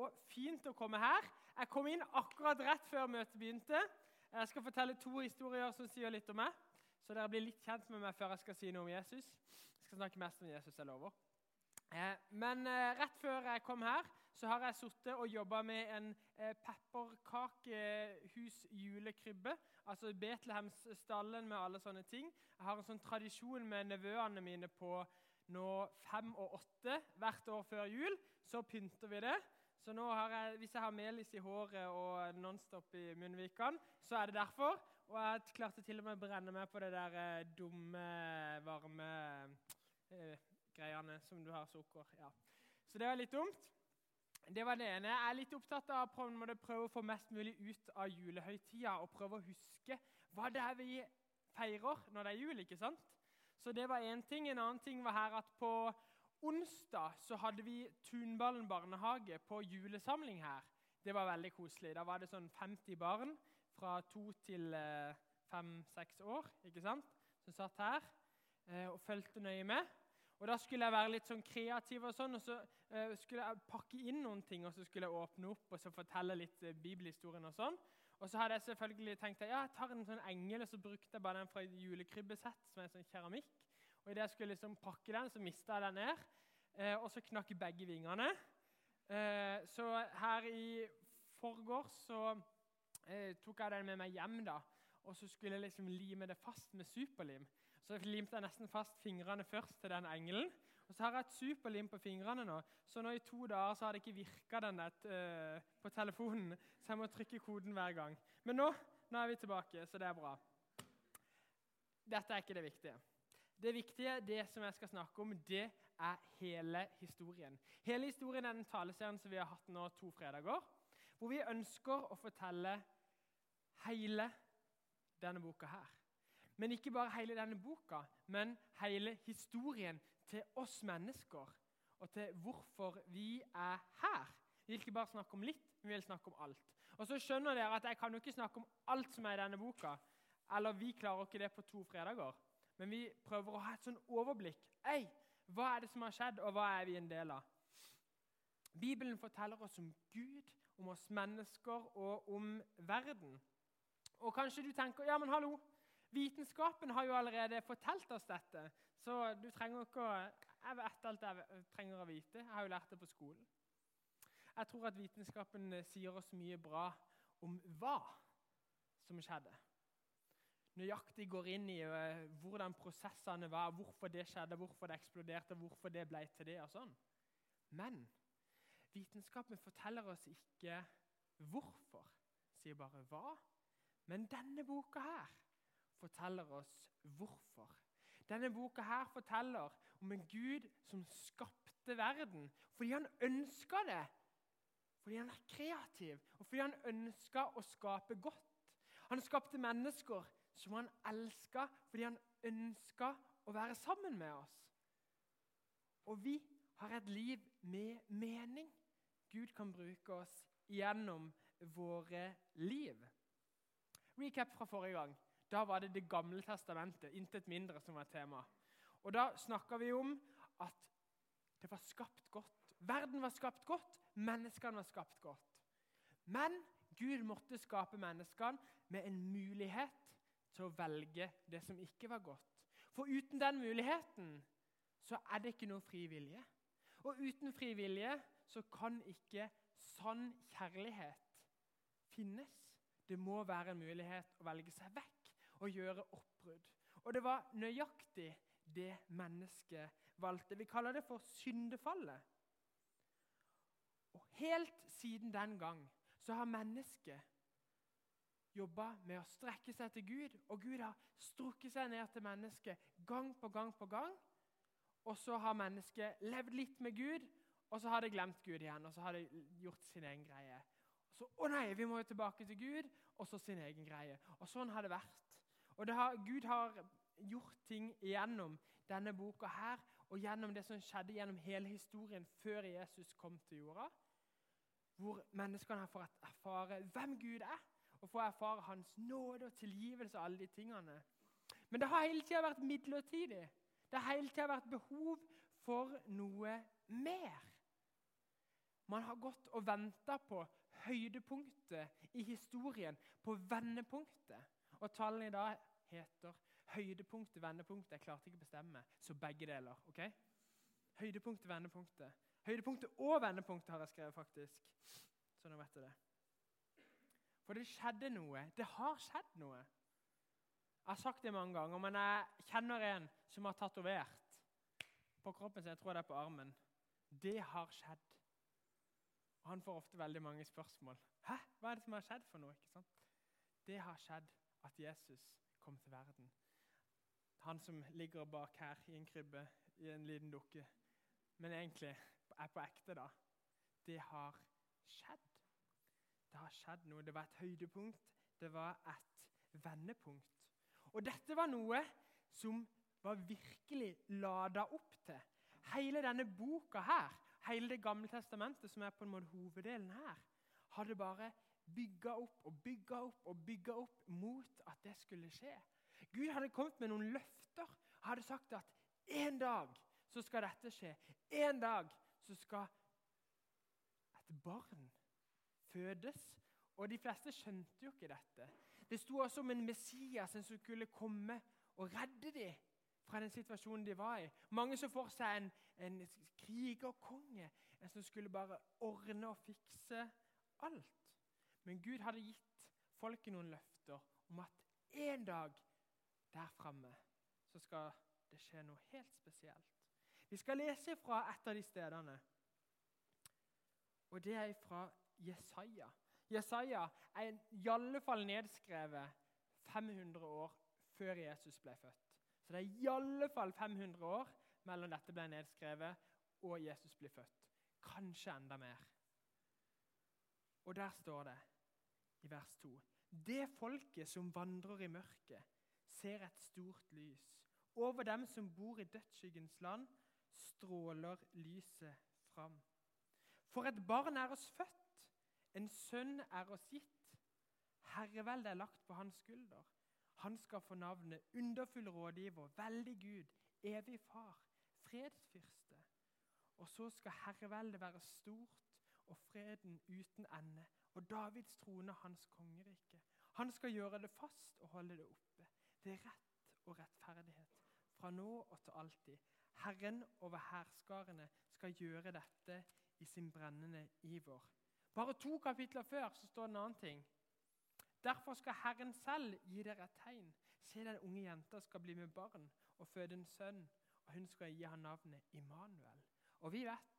og fint å komme her. Jeg kom inn akkurat rett før møtet begynte. Jeg skal fortelle to historier som sier litt om meg. Så dere blir litt kjent med meg før jeg skal si noe om Jesus. Jeg skal snakke mest om Jesus, jeg lover. Eh, men eh, rett før jeg kom her, så har jeg sittet og jobba med en eh, pepperkakehus julekrybbe. Altså Betlehemsstallen med alle sånne ting. Jeg har en sånn tradisjon med nevøene mine på nå fem og åtte. Hvert år før jul så pynter vi det. Så nå har jeg, hvis jeg har melis i håret og Nonstop i munnvikene, så er det derfor. Og jeg klarte til og med å brenne meg på det der eh, dumme, varme eh, greiene som du har sukker. Ja. Så det var litt dumt. Det var det ene. Jeg er litt opptatt av å prøve å få mest mulig ut av julehøytida og prøve å huske hva det er vi feirer når det er jul. ikke sant? Så det var én ting. En annen ting var her at på onsdag så hadde vi Tunballen barnehage på julesamling her. Det var veldig koselig. Da var det sånn 50 barn fra to til eh, fem-seks år ikke sant? som satt her eh, og fulgte nøye med. Og Da skulle jeg være litt sånn kreativ, og sånn, og så uh, skulle jeg pakke inn noen ting. og Så skulle jeg åpne opp og så fortelle litt bibelhistorien. Og sånn. Og så hadde jeg selvfølgelig tenkt at ja, jeg tar en sånn engel, og så brukte jeg bare den fra julekrybbesett, som er sånn keramikk. Og Idet jeg skulle liksom pakke den, så mista jeg den ned. Eh, og så knakk begge vingene. så her i forgårs så tok jeg den med meg hjem. da, Og så skulle jeg liksom lime det fast med superlim. Så limte jeg nesten fast fingrene først til den engelen. Og så har jeg et superlim på fingrene nå, så nå i to dager så har det ikke virka uh, på telefonen. Så jeg må trykke koden hver gang. Men nå, nå er vi tilbake, så det er bra. Dette er ikke det viktige. Det viktige, det som jeg skal snakke om, det er hele historien. Hele historien er den taleserien som vi har hatt nå to fredager. Hvor vi ønsker å fortelle hele denne boka her. Men ikke bare hele denne boka, men hele historien til oss mennesker. Og til hvorfor vi er her. Vi vil ikke bare snakke om litt, vi vil snakke om alt. Og så skjønner dere at Jeg kan jo ikke snakke om alt som er i denne boka. Eller vi klarer ikke det på to fredager. Men vi prøver å ha et sånn overblikk. Ei, hva er det som har skjedd, og hva er vi en del av? Bibelen forteller oss om Gud, om oss mennesker og om verden. Og kanskje du tenker ja, men hallo, Vitenskapen har jo allerede fortalt oss dette, så du trenger ikke å Jeg vet alt jeg trenger å vite. Jeg har jo lært det på skolen. Jeg tror at vitenskapen eh, sier oss mye bra om hva som skjedde. Nøyaktig går inn i uh, hvordan prosessene var, hvorfor det skjedde, hvorfor det eksploderte, hvorfor det ble til det. og sånn. Men vitenskapen forteller oss ikke hvorfor, sier bare hva. Men denne boka her forteller oss hvorfor. Denne boka her forteller om en Gud som skapte verden fordi han ønska det. Fordi han er kreativ, og fordi han ønska å skape godt. Han skapte mennesker som han elska fordi han ønska å være sammen med oss. Og vi har et liv med mening. Gud kan bruke oss gjennom våre liv. Recap fra forrige gang. Da var det Det gamle testamentet, intet mindre, som var tema. Og Da snakka vi om at det var skapt godt. Verden var skapt godt, menneskene var skapt godt. Men Gud måtte skape menneskene med en mulighet til å velge det som ikke var godt. For uten den muligheten så er det ikke noe fri vilje. Og uten fri vilje så kan ikke sann kjærlighet finnes. Det må være en mulighet å velge seg vekk og gjøre oppbrudd. Og det var nøyaktig det mennesket valgte. Vi kaller det for syndefallet. Og Helt siden den gang så har mennesket jobba med å strekke seg til Gud, og Gud har strukket seg ned til mennesket gang på gang på gang. Og så har mennesket levd litt med Gud, og så har det glemt Gud igjen. Og så har det gjort sin egen greie. Og så, å nei, vi må jo tilbake til Gud, og så sin egen greie. Og sånn har det vært. Og har, Gud har gjort ting gjennom denne boka her, og gjennom det som skjedde gjennom hele historien før Jesus kom til jorda. Hvor menneskene har fått erfare hvem Gud er, og få erfare Hans nåde og tilgivelse og alle de tingene. Men det har hele tida vært midlertidig. Det har hele tida vært behov for noe mer. Man har gått og venta på høydepunktet i historien, på vendepunktet. Og tallene i dag heter høydepunktet, vendepunktet. Jeg klarte ikke å bestemme, så begge deler. ok? Høydepunktet, vendepunktet. Høydepunktet og vendepunktet har jeg skrevet, faktisk. Så nå vet jeg det. For det skjedde noe. Det har skjedd noe. Jeg har sagt det mange ganger, men jeg kjenner en som har tatovert på kroppen sin. Jeg tror det er på armen. Det har skjedd. Og Han får ofte veldig mange spørsmål. Hæ? Hva er det som har skjedd for noe? Ikke sant? Det har skjedd at Jesus kom til verden. Han som ligger bak her i en krybbe i en liten dukke, men egentlig er på ekte, da. Det har skjedd. Det har skjedd noe. Det var et høydepunkt. Det var et vendepunkt. Og dette var noe som var virkelig lada opp til. Hele denne boka her, hele Det gamle testamentet, som er på en måte hoveddelen her, hadde bare bygga opp og bygga opp og bygga opp mot at det skulle skje. Gud hadde kommet med noen løfter. Hadde sagt at en dag så skal dette skje. En dag så skal et barn fødes. Og de fleste skjønte jo ikke dette. Det sto også om en Messias som skulle komme og redde dem fra den situasjonen de var i. Mange så for seg en, en krigerkonge, en som skulle bare ordne og fikse alt. Men Gud hadde gitt folket noen løfter om at en dag der framme så skal det skje noe helt spesielt. Vi skal lese fra et av de stedene, og det er fra Jesaja. Jesaja er i alle fall nedskrevet 500 år før Jesus ble født. Så det er i alle fall 500 år mellom dette ble nedskrevet og Jesus ble født. Kanskje enda mer. Og der står det i vers 2.: Det folket som vandrer i mørket, ser et stort lys. Over dem som bor i dødsskyggens land, stråler lyset fram. For et barn er oss født, en sønn er oss gitt. Herreveldet er lagt på hans skulder. Han skal få navnet Underfull rådgiver, veldig Gud, evig far, fredsfyrste. Og så skal herreveldet være stort og freden uten ende, og Davids trone hans kongerike. Han skal gjøre det fast og holde det oppe. Det er rett og rettferdighet fra nå og til alltid. Herren over hærskarene skal gjøre dette i sin brennende iver. Bare to kapitler før så står det en annen ting. Derfor skal Herren selv gi dere et tegn. Se, den unge jenta skal bli med barn og føde en sønn, og hun skal gi ham navnet Immanuel. Og vi vet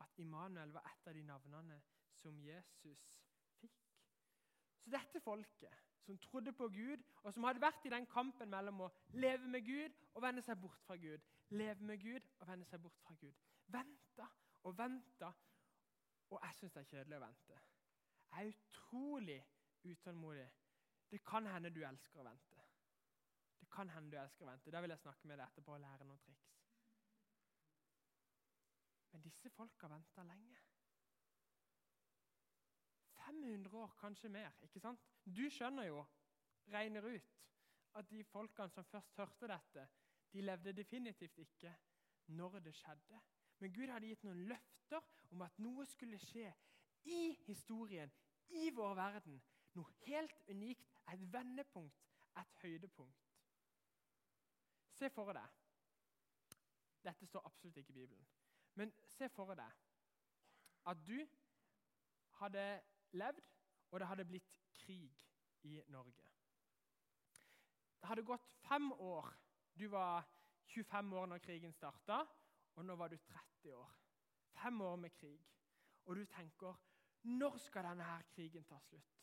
at Immanuel var et av de navnene som Jesus fikk. Så dette folket, som trodde på Gud, og som hadde vært i den kampen mellom å leve med Gud og vende seg bort fra Gud, leve med Gud og vende seg bort fra Gud, venta og venta og jeg syns det er kjedelig å vente. Jeg er utrolig utålmodig. Det kan hende du elsker å vente. Det kan hende du elsker å vente. Da vil jeg snakke med deg etterpå og lære noen triks. Men disse folka venta lenge. 500 år, kanskje mer. ikke sant? Du skjønner jo, regner ut, at de folkene som først hørte dette, de levde definitivt ikke når det skjedde. Men Gud hadde gitt noen løfter om at noe skulle skje i historien, i vår verden. Noe helt unikt, et vendepunkt, et høydepunkt. Se for deg Dette står absolutt ikke i Bibelen. Men se for deg at du hadde levd, og det hadde blitt krig i Norge. Det hadde gått fem år. Du var 25 år når krigen starta og nå var du 30 år. Fem år med krig. Og du tenker når skal denne her krigen ta slutt?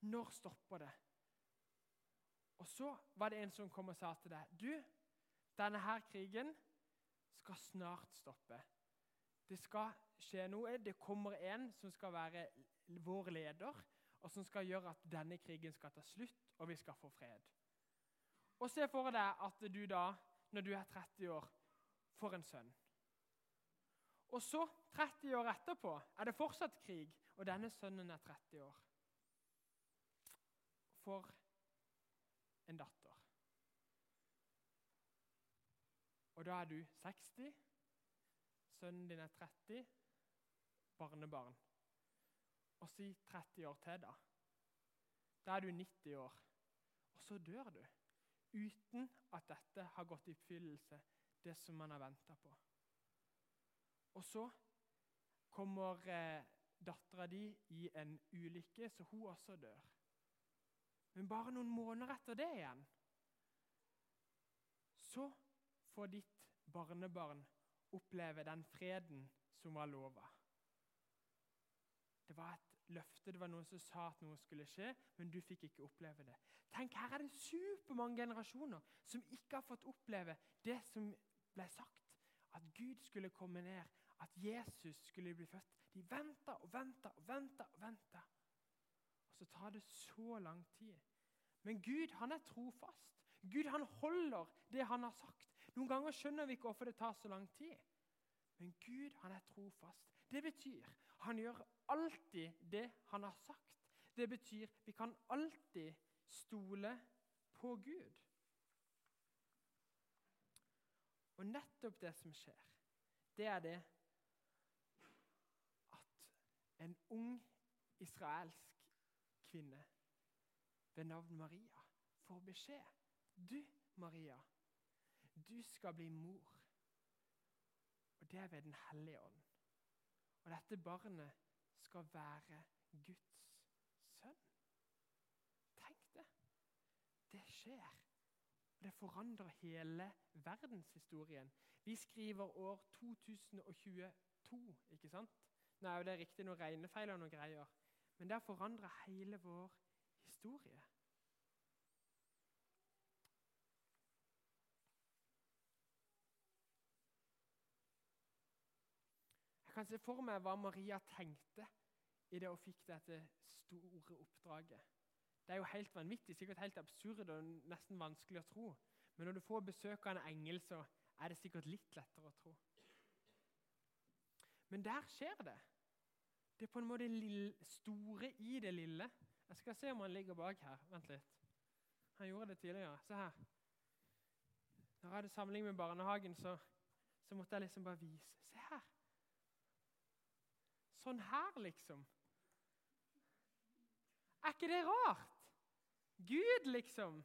Når stopper det? Og så var det en som kom og sa til deg Du, denne her krigen skal snart stoppe. Det skal skje noe. Det kommer en som skal være vår leder, og som skal gjøre at denne krigen skal ta slutt, og vi skal få fred. Og Se for deg at du da, når du er 30 år, for en sønn. Og så, 30 år etterpå, er det fortsatt krig, og denne sønnen er 30 år. For en datter. Og da er du 60, sønnen din er 30, barnebarn. Og si 30 år til, da. Da er du 90 år. Og så dør du. Uten at dette har gått i oppfyllelse, det som man har venta på. Og så kommer eh, dattera di i en ulykke, så hun også dør. Men bare noen måneder etter det igjen så får ditt barnebarn oppleve den freden som var lova. Det var et løfte, det var noen som sa at noe skulle skje, men du fikk ikke oppleve det. Tenk, Her er det supermange generasjoner som ikke har fått oppleve det som ble sagt. At Gud skulle komme ned, at Jesus skulle bli født. De venta og venta og venta. Og venta. Og så tar det så lang tid. Men Gud han er trofast. Gud han holder det han har sagt. Noen ganger skjønner vi ikke hvorfor det tar så lang tid. Men Gud han er trofast. Det betyr han gjør alltid det han har sagt. Det betyr vi kan alltid stole på Gud. Og nettopp det som skjer, det er det at en ung israelsk kvinne ved navn Maria får beskjed. Du, Maria, du skal bli mor. Og det er ved Den hellige ånd. Og dette barnet skal være Guds sønn. Tenk det. Det skjer. Det forandrer hele verdenshistorien. Vi skriver år 2022, ikke sant? Nå er jo det riktig noen regnefeil og noen greier, men det har forandra hele vår historie. Jeg kan se for meg hva Maria tenkte i det hun fikk dette store oppdraget. Det er jo helt vanvittig, sikkert helt absurd og nesten vanskelig å tro. Men når du får besøk av en engel, så er det sikkert litt lettere å tro. Men der skjer det. Det er på en måte lille, store i det lille. Jeg skal se om han ligger bak her. Vent litt. Han gjorde det tidligere. Se her. Når jeg hadde samling med barnehagen, så, så måtte jeg liksom bare vise. Se her. Sånn her, liksom. Er ikke det rart? Gud, liksom.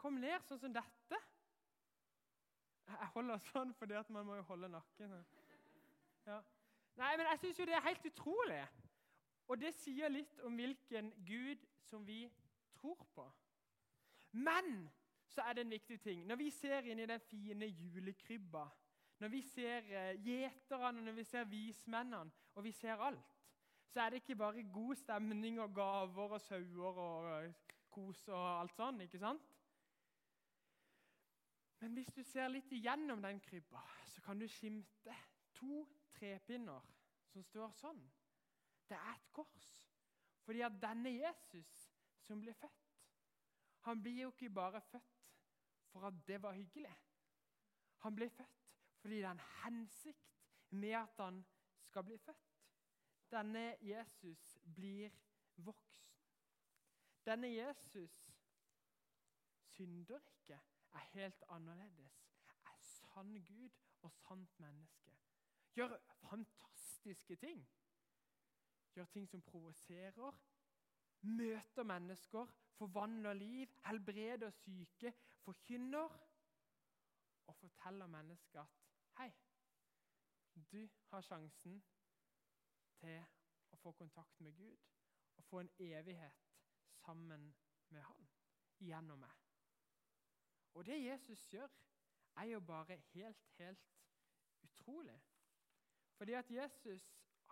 Kom ned sånn som dette. Jeg holder sånn fordi at man må jo holde nakken. Ja. Nei, men jeg syns jo det er helt utrolig. Og det sier litt om hvilken Gud som vi tror på. Men så er det en viktig ting. Når vi ser inn i den fine julekrybba når vi ser eh, gjeterne, når vi ser vismennene, og vi ser alt, så er det ikke bare god stemning og gaver og sauer og eh, kos og alt sånn, ikke sant? Men hvis du ser litt igjennom den krybba, så kan du skimte to trepinner som står sånn. Det er et kors. Fordi at denne Jesus som blir født, han blir jo ikke bare født for at det var hyggelig. Han blir født fordi det er en hensikt med at han skal bli født. Denne Jesus blir voksen. Denne Jesus synder ikke, er helt annerledes, er sann Gud og sant menneske. Gjør fantastiske ting. Gjør ting som provoserer. Møter mennesker, forvandler liv, helbreder syke, forkynner og forteller mennesker at Hei, du har sjansen til å få kontakt med Gud og få en evighet sammen med Han gjennom meg. Og det Jesus gjør, er jo bare helt, helt utrolig. Fordi at Jesus,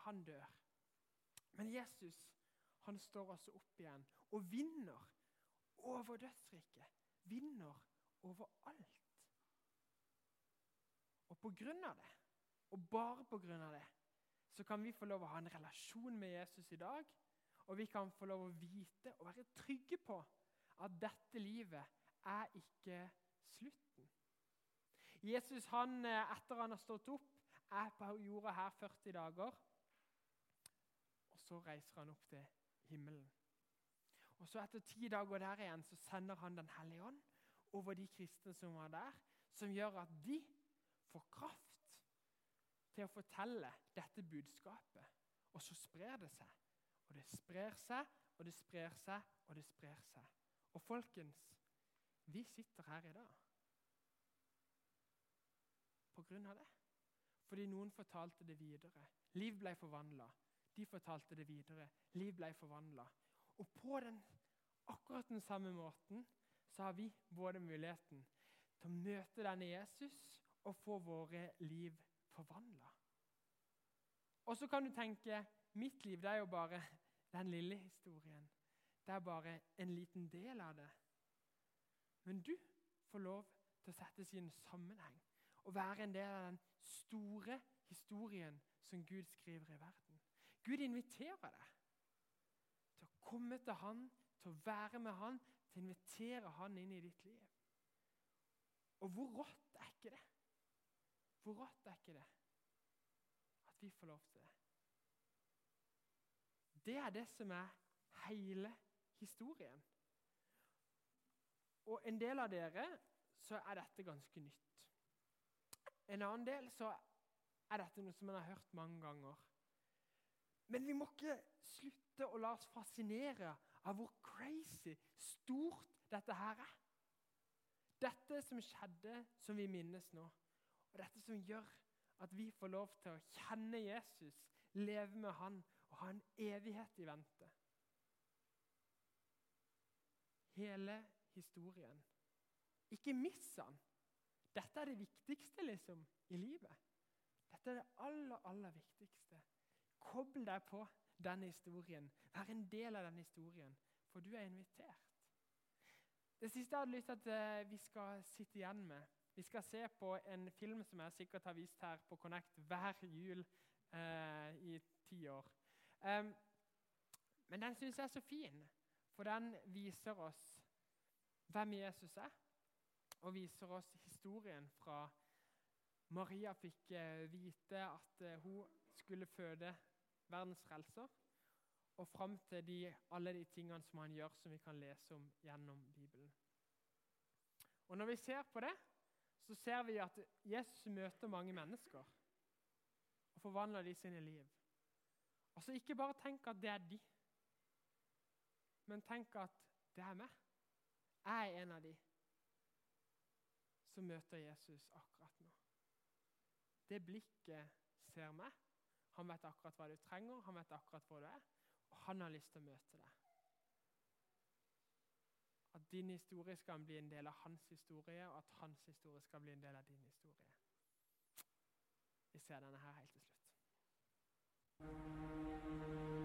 han dør. Men Jesus, han står også opp igjen og vinner over dødsriket. Vinner over alt. Og på grunn av det, og bare på grunn av det, så kan vi få lov å ha en relasjon med Jesus i dag. Og vi kan få lov å vite og være trygge på at dette livet er ikke slutten. Jesus, han, eh, etter han har stått opp, er på jorda her 40 dager. Og så reiser han opp til himmelen. Og så Etter ti dager der igjen så sender han Den hellige ånd over de kristne som var der, som gjør at de får kraft til å fortelle dette budskapet. Og så sprer det seg. Og det sprer seg, og det sprer seg, og det sprer seg. Og folkens, vi sitter her i dag på grunn av det. Fordi noen fortalte det videre. Liv ble forvandla. De fortalte det videre. Liv ble forvandla. Og på den, akkurat den samme måten så har vi både muligheten til å møte denne Jesus og få våre liv forvandla. Og så kan du tenke mitt liv det er jo bare den lille historien. Det er bare en liten del av det. Men du får lov til å settes i en sammenheng og være en del av den store historien som Gud skriver i verden. Gud inviterer deg til å komme til Han, til å være med Han, til å invitere Han inn i ditt liv. Og hvor rått er ikke det? Hvor rått er ikke det at vi får lov til det? Det er det som er hele historien. Og en del av dere så er dette ganske nytt. En annen del så er dette noe som en har hørt mange ganger. Men vi må ikke slutte å la oss fascinere av hvor crazy, stort dette her er. Dette som skjedde, som vi minnes nå, og dette som gjør at vi får lov til å kjenne Jesus, leve med han ha en evighet i vente. Hele historien. Ikke miss han. Dette er det viktigste liksom, i livet. Dette er det aller, aller viktigste. Kobl deg på denne historien. Vær en del av denne historien, for du er invitert. Det siste jeg hadde lyst til at eh, vi skal sitte igjen med Vi skal se på en film som jeg sikkert har vist her på Connect hver jul eh, i ti år. Um, men den syns jeg er så fin, for den viser oss hvem Jesus er og viser oss historien fra Maria fikk eh, vite at eh, hun skulle føde verdens frelser, og fram til de, alle de tingene som han gjør, som vi kan lese om gjennom Bibelen. Og Når vi ser på det, så ser vi at Jesus møter mange mennesker og forvandler de sine liv. Altså Ikke bare tenk at det er de, men tenk at det er meg. Jeg er en av de som møter Jesus akkurat nå. Det blikket ser meg. Han vet akkurat hva du trenger, han vet akkurat hvor du er, og han har lyst til å møte deg. At din historie skal bli en del av hans historie, og at hans historie skal bli en del av din historie. Vi ser denne her helt til Thank you.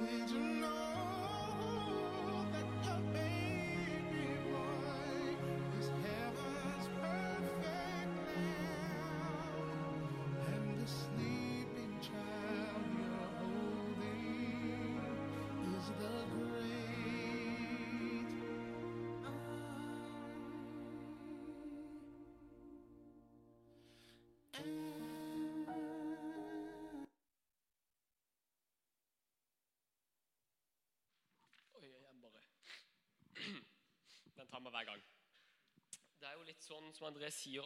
Angel samme hver gang. Det er jo litt sånn som André sier,